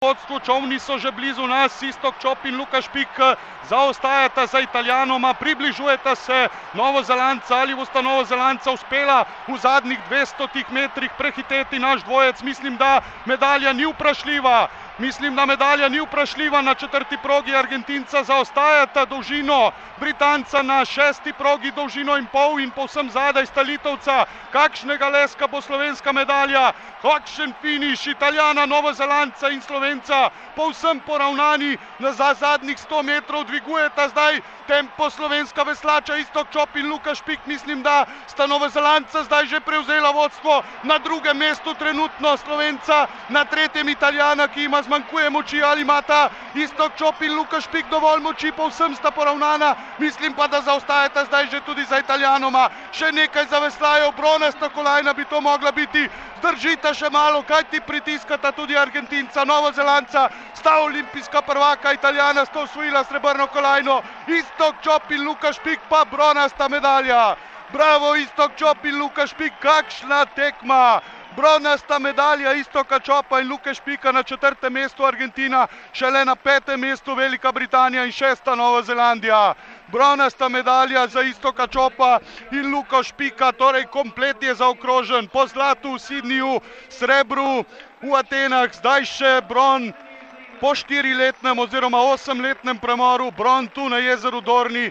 vodstvu, čovni so že blizu nas, Istok Čop in Luka Špik zaostajata za Italijanoma, približujeta se Novozelandca, ali bosta Novozelandca uspela v zadnjih 200 metrih prehiteti naš dvojec, mislim, da medalja ni vprašljiva. Mislim, da medalja ni vprašljiva na četrti progi Argentinca, zaostajata dolžino Britanca na šesti progi, dolžino in pol in povsem zadaj sta Litovca. Kakšnega leska bo slovenska medalja, kakšen finiš Italijana, Novozelandca in Slovenca, povsem poravnani za zadnjih 100 metrov, dvigujeta zdaj tempo slovenska veslača Istok Čop in Luka Špik, mislim, da sta Novozelandca zdaj že prevzela vodstvo na drugem mestu trenutno Slovenca, na tretjem Italijana, ki ima zmanjkuje moči ali ima ta Istok Čop in Luka Špik dovolj moči, povsem sta poravnana, mislim pa, da zaostajata zdaj že tudi za Italijanoma. Še nekaj zaveslajo, bronasta kolajna bi to mogla biti, držita še malo, kaj ti pritiskata tudi Argentinca, Novozelandca, sta olimpijska prvaka, Italijana sta osvojila srebrno kolajno, Istok Čop in Luka Špik pa bronasta medalja. Bravo, Istok Čop in Luka Špik, kakšna tekma! Bronasta medalja Istoka Čopa in Luke Špika na četrtem mestu Argentina, šele na petem mestu Velika Britanija in šesta Nova Zelandija. Bronasta medalja za Istoka Čopa in Luko Špika, torej komplet je zaokrožen po zlatu v Sidniju, srebru v Atenah, zdaj še bron po štiriletnem oziroma osemletnem premoru, bron tu na jezeru Dorni.